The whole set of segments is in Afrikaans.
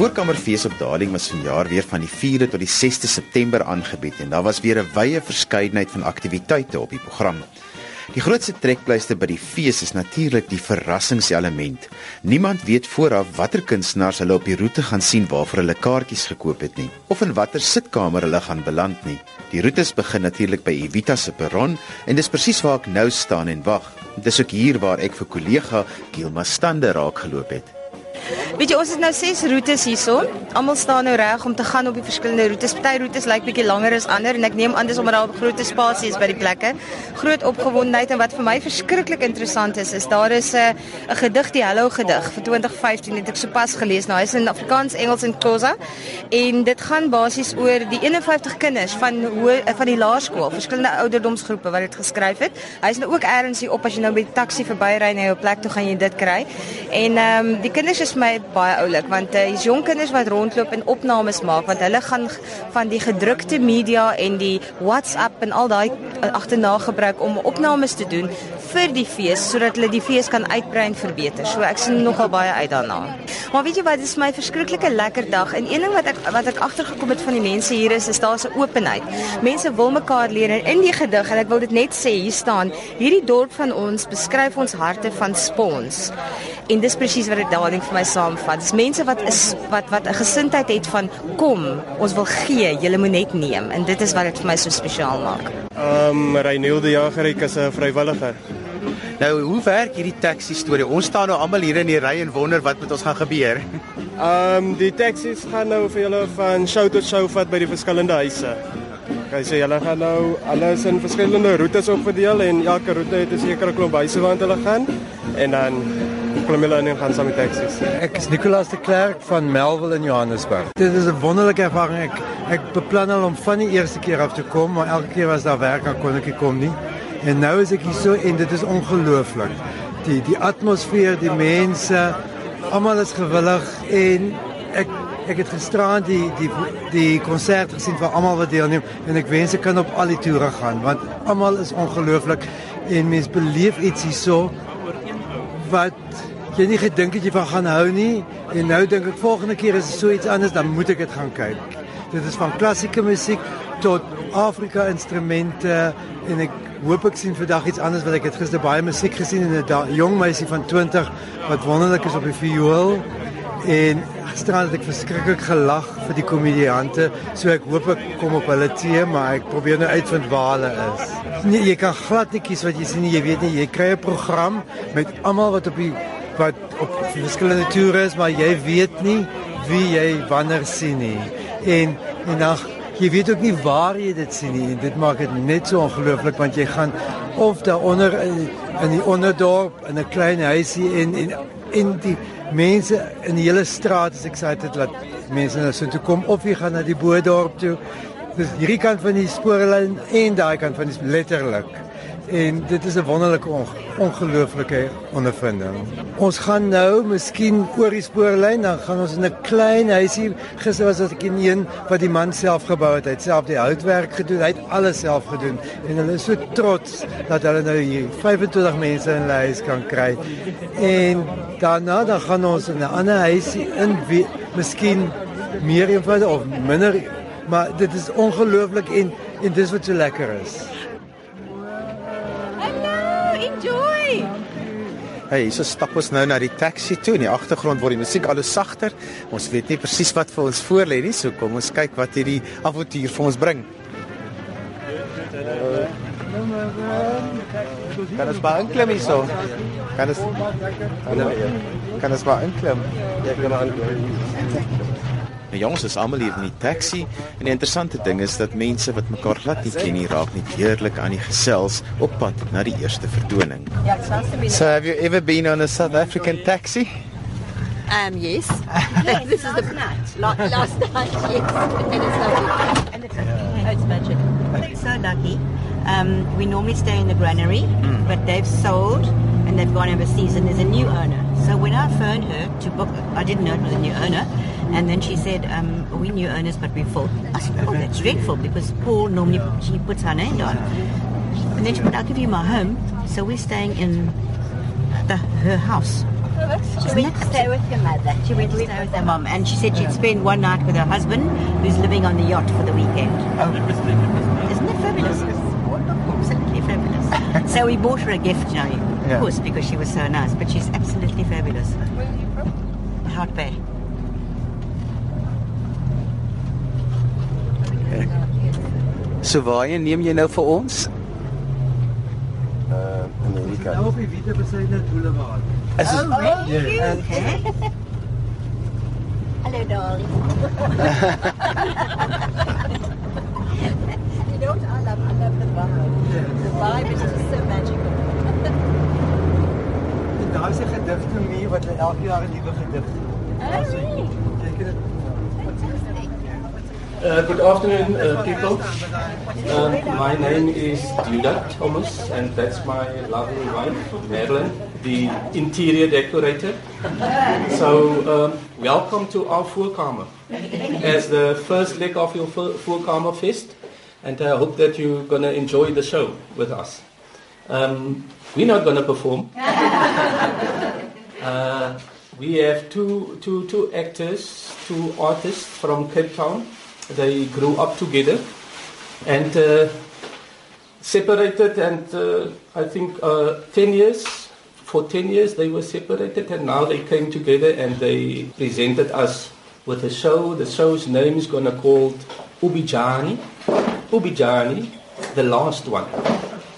Voorkamerfees op Darling was vanjaar weer van die 4de tot die 6de September aangebied en daar was weer 'n wye verskeidenheid van aktiwiteite op die program. Die grootste trekpleister by die fees is natuurlik die verrassingselement. Niemand weet vooraf watter kunstenaars hulle op die roete gaan sien waarvoor hulle kaartjies gekoop het nie of in watter sitkamer hulle gaan beland nie. Die roetes begin natuurlik by Evita se perron en dis presies waar ek nou staan en wag. Dis ook hier waar ek vir kollega Gilma Stander raak geloop het. Weet jy, ons het nou 6 roetes hierso. Almal staan nou reg om te gaan op die verskillende roetes. Party roetes lyk bietjie langer as ander en ek neem aan dis omdat daar 'n groot spasie is by die plekke. Groot opgewondenheid en wat vir my verskriklik interessant is, is daar is 'n 'n gedig, die Hello gedig vir 2015 het ek sopas gelees. Nou, hy's in Afrikaans, Engels en Xhosa. En dit gaan basies oor die 51 kinders van van die laerskool, verskillende ouderdomsgroepe wat dit geskryf het. Hy's nou ook ergens hier op as jy nou by die taxi verbyry na jou plek toe gaan jy dit kry. En um, die kinders is my baie oulik want uh, hier's jong kinders wat rondloop en opnames maak want hulle gaan van die gedrukte media en die WhatsApp en al daai uh, agterna gebruik om opnames te doen vir die fees sodat hulle die fees kan uitbrei en verbeter. So ek sien nogal baie uit daarna. Maar weet jy wat, dit is my verskriklike lekker dag en een ding wat ek wat ek agtergekom het van die mense hier is is daar 'n openheid. Mense wil mekaar leer en in die gedig en ek wil dit net sê hier staan, hierdie dorp van ons beskryf ons harte van spons. En dis presies wat dit daarin vir my saamvat. Dis mense wat is wat wat 'n gesindheid het van kom, ons wil gee, jy moet net neem en dit is wat dit vir my so spesiaal maak. Ehm um, Reinilde Jager is 'n vrywilliger. Nou, hoe werk hierdie taxi storie? Ons staan nou almal hier in die ry en wonder wat met ons gaan gebeur. Ehm um, die taxi's gaan nou vir julle van show tot show vat by die verskillende huise. Okay, so julle gaan nou alles in verskillende roetes opverdeel en elke roete het 'n sekere klomp huise waar hulle gaan en dan klim hulle in en gaan saam met taksies. Ek is Nicolaas de Klerk van Melville in Johannesburg. Dit is 'n wonderlike ervaring. Ek ek beplan al om van die eerste keer af te kom, maar elke keer was daar werk en kon ek nie kom nie. En nou is ek hier so en dit is ongelooflik. Die die atmosfeer, die mense, almal is gewillig en ek ek het gisterand die die die konsert gesien vir almal wat deelneem en ek wens ek kan op al die toere gaan want almal is ongelooflik en mense beleef iets hierso wat jy nie gedink het jy van gaan hou nie en nou dink ek volgende keer is so iets anders dan moet ek dit gaan kyk. Dit is van klassieke musiek tot Afrika instrumente en ek hoop ek sien vandag iets anders wat ek het gister baie musiek gesien en 'n jong meisie van 20 wat wonderlik is op die viool en gisterand het ek verskriklik gelag vir die komediante so ek hoop ek kom op hulle tee maar ek probeer nou uitvind waar hulle is. Nee, jy kan glad nie kies wat jy sien nie, jy weet nie, jy kry 'n program met almal wat op die wat op verskillende toere is, maar jy weet nie wie jy wanneer sien nie. En en dan jy weet ook nie waar jy dit sien nie. En dit maak dit net so ongelooflik want jy gaan of daaronder in, in die onderdorp in 'n klein huisie en en in die mense in die hele straat is excited dat mense na so toe kom of jy gaan na die boerdorp toe. Dis hierdie kant van die spoorlyn en daai kant van die letterlik en dit is 'n wonderlike ongelooflike ondervinding. Ons gaan nou miskien oor die spoorlyn, dan gaan ons in 'n klein huisie. Gister was dit in een wat die man self gebou het. Hy het self die houtwerk gedoen. Hy het alles self gedoen en hulle is so trots dat hulle nou hier 25 mense in hulle huis kan kry. En daarna dan gaan ons in 'n ander huisie in wie miskien meer eenvoudig of minder maar dit is ongelooflik en en dis wat so lekker is. Hey, so stap ons nou na die taxi toe. In die agtergrond word die musiek al hoe sagter. Ons weet nie presies wat vir ons voorlê nie, so kom ons kyk wat hierdie avontuur vir ons bring. Kan ons maar inklim hierso? Kan ons Kan ons maar inklim? Ja, kan maar inklim. Nou jongs, is almal hier in die taxi en die interessante ding is dat mense wat mekaar glad nie ken nie raak nie heerlik aan die gesels op pad na die eerste vertoning. So have you ever been on a South African taxi? Um yes. this is the night. Last night, yes. And it's lovely. And it's, oh, it's magic. We're so lucky. Um, we normally stay in the granary, mm. but they've sold and they've gone overseas and there's a new owner. So when I phoned her to book, I didn't know it was a new owner. And then she said, um, we knew Ernest, but we full. I said, oh, that's dreadful because Paul normally, she puts her name down. And then she said, I'll give you my home. So we're staying in the, her house. She went to stay with her mother. She went to stay with her mom, and she said she'd spend one night with her husband, who's living on the yacht for the weekend. Isn't it fabulous? Absolutely fabulous. so we bought her a gift, you know, of Yeah. course, because she was so nice. But she's absolutely fabulous. Where are you from? Hart Bay. So waarheen neem jy nou vir ons? Uh Amerika. Nou op die Witte Besyne Boulevard. Is dit Ja. Okay. Hello, darling. you know what I love? I love the vibe. The vibe is just so magical. En daar is 'n gedigte mee wat hulle elke jaar 'n nuwe gedig. Oh, really? Kyk dit. Uh, good afternoon, uh, people. Um, my name is Judah Thomas, and that's my lovely wife, Madeline, the interior decorator. So, um, welcome to our Full Voorkamer as the first leg of your Voor- Voorkamer Fest, and I hope that you're going to enjoy the show with us. Um, we're not going to perform. Uh, we have two, two, two actors, two artists from Cape Town. They grew up together and uh, separated, and uh, I think uh, 10 years, for 10 years they were separated, and now they came together and they presented us with a show. The show's name is going to be called Ubijani. Ubijani, the last one.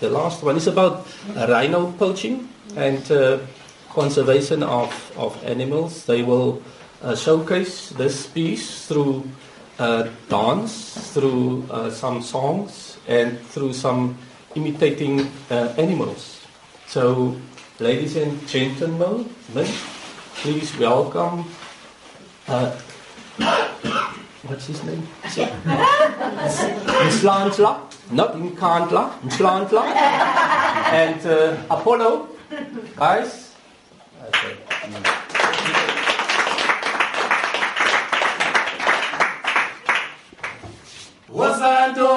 The last one is about rhino poaching and uh, conservation of, of animals. They will uh, showcase this piece through uh, dance, through uh, some songs, and through some imitating uh, animals. So, ladies and gentlemen, please welcome. Uh, what's his name? Mslantla, not Nkantla, Mslantla, and uh, Apollo. Guys,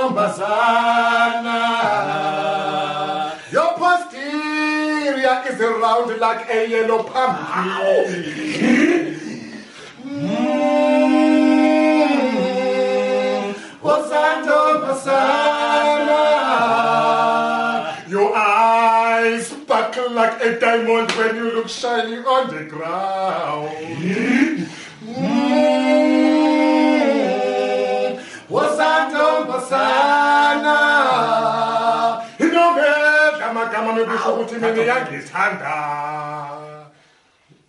Wasantombazana, your posterior is round like a yellow pumpkin. Your eyes sparkle like a diamond when you look shiny on the ground. ngizithanda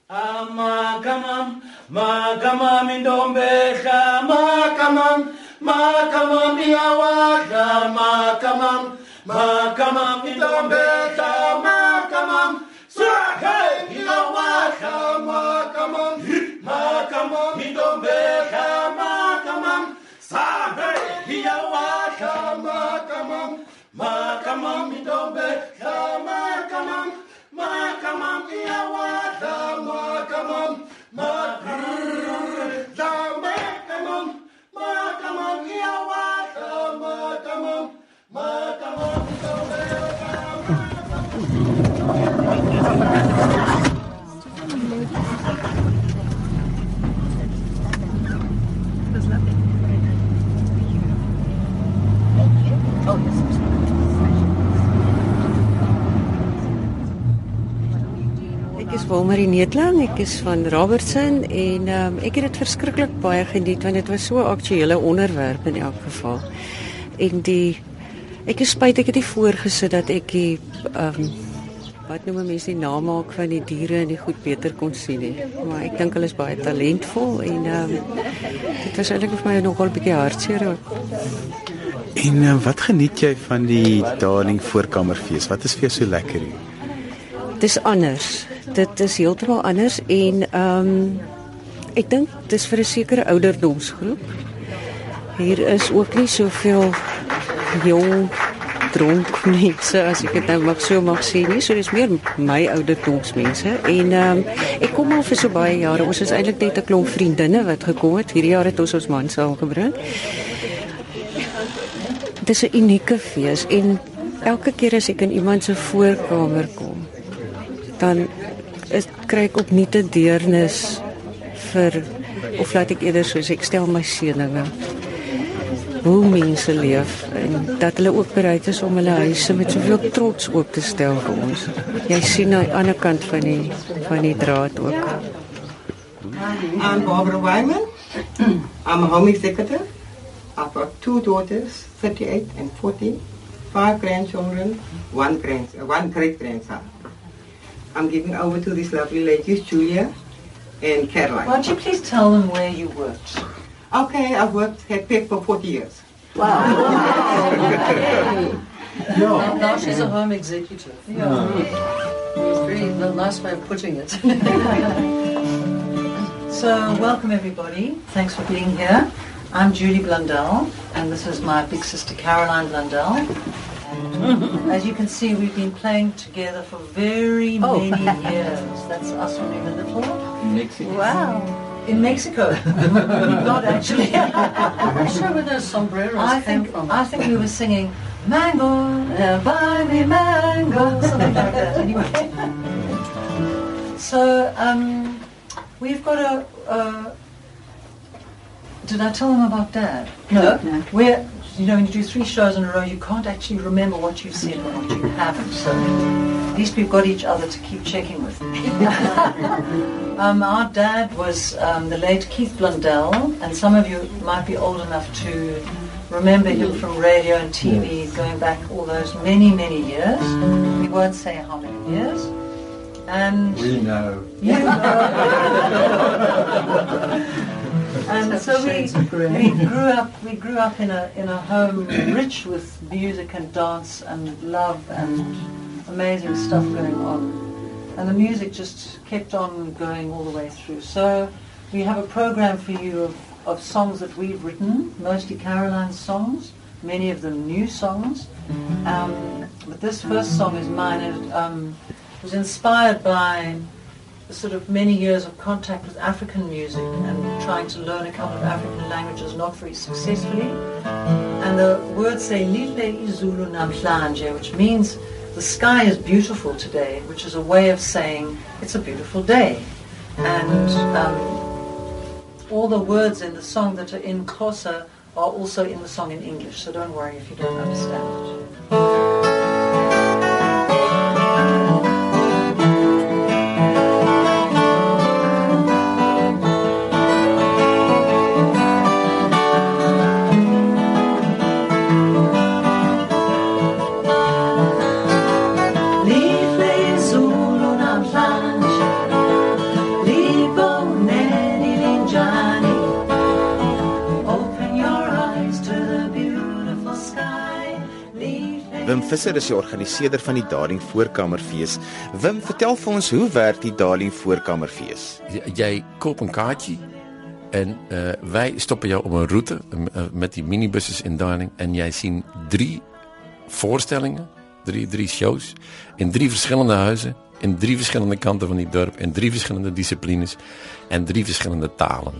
amagamam ah, magamam intombi ehla magamam magamam iyawa kama mkia wa Wilmarie Neetlang, ek is van Robertson en um, ek het dit verskriklik baie geniet want dit was so 'n aktuele onderwerp in elk geval. En die ek is spyt ek het nie voorgesit dat ek die um, wat noem mense die naam maak van die diere en die goed beter kon sien nie. Maar ek dink hulle is baie talentvol en um, dit was eintlik vir my nogal 'n bietjie hartseer ook. En uh, wat geniet jy van die Darling Voorkamerfees? Wat is vir jou so lekker hier? Dis anders. Dit is heeltemal anders en ehm um, ek dink dis vir 'n sekere ouderdomsgroep. Hier is ook nie soveel jong dronk mense as ek dit nou mag so mag sê nie. So dis meer my ouderdomsmense en ehm um, ek kom al vir so baie jare. Ons is eintlik net 'n klomp vriendinne wat gekom het. Hierdie jaar het ons ons man saamgebring. Dit is 'n unieke fees en elke keer as ek in iemand se voorkamer kom, dan is kry ek ook nie te deernis vir of laat ek eerder soos ek stel my seëninge hoe mense leef en dat hulle ook bereid is om hulle huise met soveel trots oop te stel vir ons. Jy sien aan die ander kant van die van die draad ook. I'm Barbara Wyman. I'm a home executive. I've got two daughters, 38 and 40, five grandchildren, one grand, uh, one great grandson. I'm giving over to these lovely ladies, Julia and Caroline. Why don't you please tell them where you worked? Okay, I've worked at PIP for 40 years. Wow. Yeah. Now she's a home executive. Yeah. It's very a nice way of putting it. so, welcome everybody. Thanks for being here. I'm Julie Blundell, and this is my big sister Caroline Blundell. And as you can see, we've been playing together for very Oh. many years. That's us when we were little. Mexico. Wow. In Mexico. Not actually. I'm not sure where those sombreros I came think, from. I think we were singing Mango, uh, buy me mango, something like that. Anyway. so, um, we've got a, a. Did I tell them about Dad? No. no. We're, you know, when you do three shows in a row, you can't actually remember what you've said and what you haven't. So, at least we've got each other to keep checking with. um, our dad was um, the late Keith Blundell, and some of you might be old enough to remember him from radio and TV going back all those many, many years. We won't say how many years. And We know. you know. and so we, we grew up we grew up in a in a home rich with music and dance and love and amazing stuff going on. And the music just kept on going all the way through. So we have a program for you of, of songs that we've written, mostly Caroline's songs, many of them new songs. Um, but this first song is mine. It um, was inspired by sort of many years of contact with African music and trying to learn a couple of African languages, not very successfully. And the words say Lile Izulu Namhlanje, which means the sky is beautiful today, which is a way of saying it's a beautiful day. And um, all the words in the song that are in Kosa are also in the song in English, so don't worry if you don't understand it. Wim Visser is die organiseerder van die Darling Voorkamerfees. Wim, vertel vir ons hoe werk die Darling Voorkamerfees? J- Jy koop een kaartje en uh, wij stoppen jou op een route uh, met die minibuses in Darling en jij ziet drie voorstellingen, drie, drie shows in drie verschillende huizen, in drie verschillende kanten van die dorp, in drie verschillende disciplines en drie verschillende talen.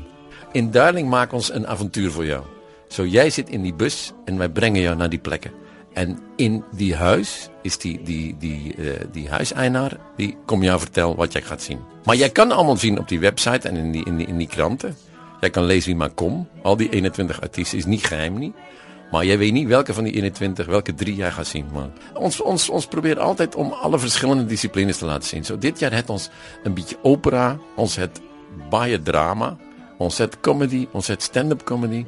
In Darling maken ons een avontuur voor jou. Zo jij zit in die bus en wij brengen jou naar die plekken. En in die huis is die, die, die, uh, die die kom jou vertellen wat jij gaat zien. Maar jij kan allemaal zien op die website en in die, in die, in die kranten. Jij kan lezen wie maar kom. Al die 21 artiesten is niet geheim niet. Maar jij weet niet welke van die 21, welke drie jij gaat zien. Man. Ons, ons, ons probeert altijd om alle verschillende disciplines te laten zien. Zo dit jaar het ons een beetje opera, ons het baie drama, ons het comedy, ons het stand-up comedy,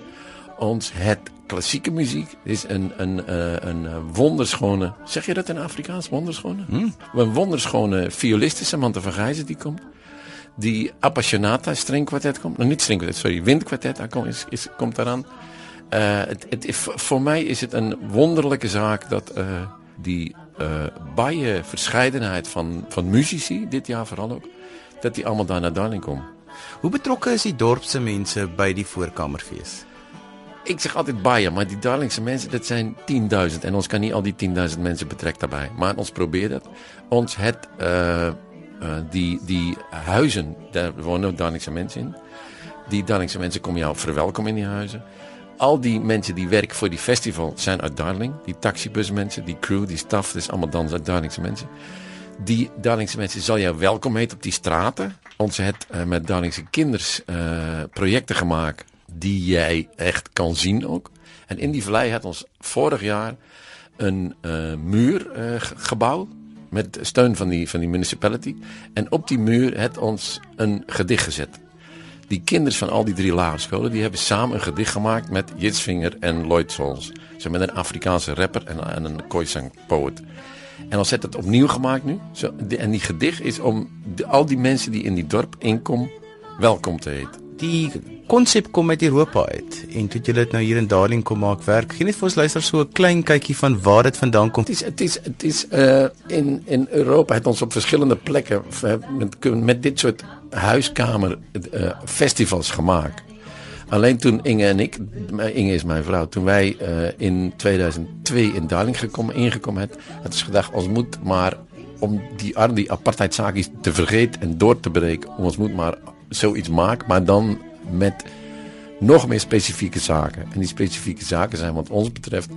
ons het klassieke muziek. Is een, een, uh, een uh, wonderschone, zeg je dat in Afrikaans, wonderschone? Hmm. Een wonderschone violiste, Samantha van Gijzen, die komt. Die Appassionata stringkwartet komt. Nou, niet stringkwartet, sorry, windkwartet daar komt, is, is, komt daaraan. Uh, het, het, voor mij is het een wonderlijke zaak dat uh, die uh, baie verscheidenheid van, van muzici, dit jaar vooral ook, dat die allemaal daar naar Darling komen. Hoe betrokke is die dorpse mense by die Voorkamerfees? Ik zeg altijd baie, maar die Darlingse mensen, dat zijn 10.000. En ons kan niet al die 10.000 mensen betrekken daarbij. Maar ons probeert dat. Ons het, uh, uh, die, die huizen, daar wonen Darlingse mensen in. Die Darlingse mensen komen jou verwelkomen in die huizen. Al die mensen die werken voor die festival zijn uit Darling. Die taxibusmensen, die crew, die staf, dat is allemaal dan uit Darlingse mensen. die Darlingse mensen zal jou welkom heten op die straten. Ons het uh, met Darlingse kinders projecten gemaakt die jij echt kan zien ook. En in die vallei had ons vorig jaar een uh, muur uh, gebouwd met steun van die, van die municipality. En op die muur het ons een gedicht gezet. Die kinderen van al die drie lagere die hebben samen een gedicht gemaakt met Jitsvinger en Lloyd Souls. Zo met een Afrikaanse rapper en, en een Khoisan poet. En dan zet het opnieuw gemaakt nu. Zo, en die gedicht is om al die mensen die in die dorp inkomen welkom te heten. Die konsep kom uit Europa uit en toe jy dit nou hier in Darling kom maak werk. Geen net vir ons luister so klein kykie van waar dit vandaan kom. Het is het is het is uh in in Europa het ons op verschillende plekken met met dit soort huiskamer uh, festivals gemaakt. Alleen toen Inge en ik, Inge is mijn vrouw, toen wij uh, in 2002 in Darling gekomen, ingekomen hebben, het is gedacht, ons moet maar om die, die apartheidzaakjes te vergeten en door te breken, ons moet maar zoiets maken, maar dan met nog meer specifieke zaken. En die specifieke zaken zijn wat ons betreft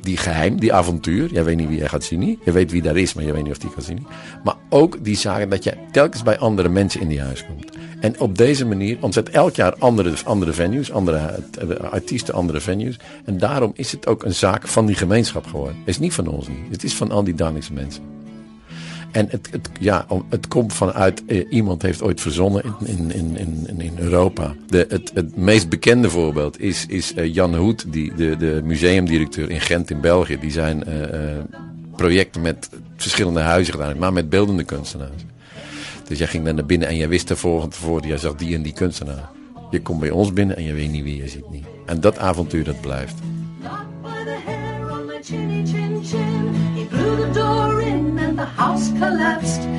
die geheim, die avontuur. Jij weet niet wie jij gaat zien. Je weet wie daar is, maar je weet niet of die gaat zien. Maar ook die zaken dat je telkens bij andere mensen in die huis komt. En op deze manier ontzet elk jaar andere, andere venues, andere uh, artiesten, andere venues. En daarom is het ook een zaak van die gemeenschap geworden. Het is niet van ons niet. Het is van al die Danische mensen. En het, ja, het komt vanuit, eh, iemand heeft ooit verzonnen in, in, in, in Europa. De, het, het meest bekende voorbeeld is, is uh, Jan Hoed, die, de, de museumdirecteur in Gent in België. Die zijn uh, projecten met verschillende huizen gedaan, maar met beeldende kunstenaars. Dus jij ging dan naar binnen en jij wist ervoor van tevoren, jij zag die en die kunstenaar. Je komt bij ons binnen en je weet niet wie je ziet niet. En dat avontuur dat blijft. walls collapsed.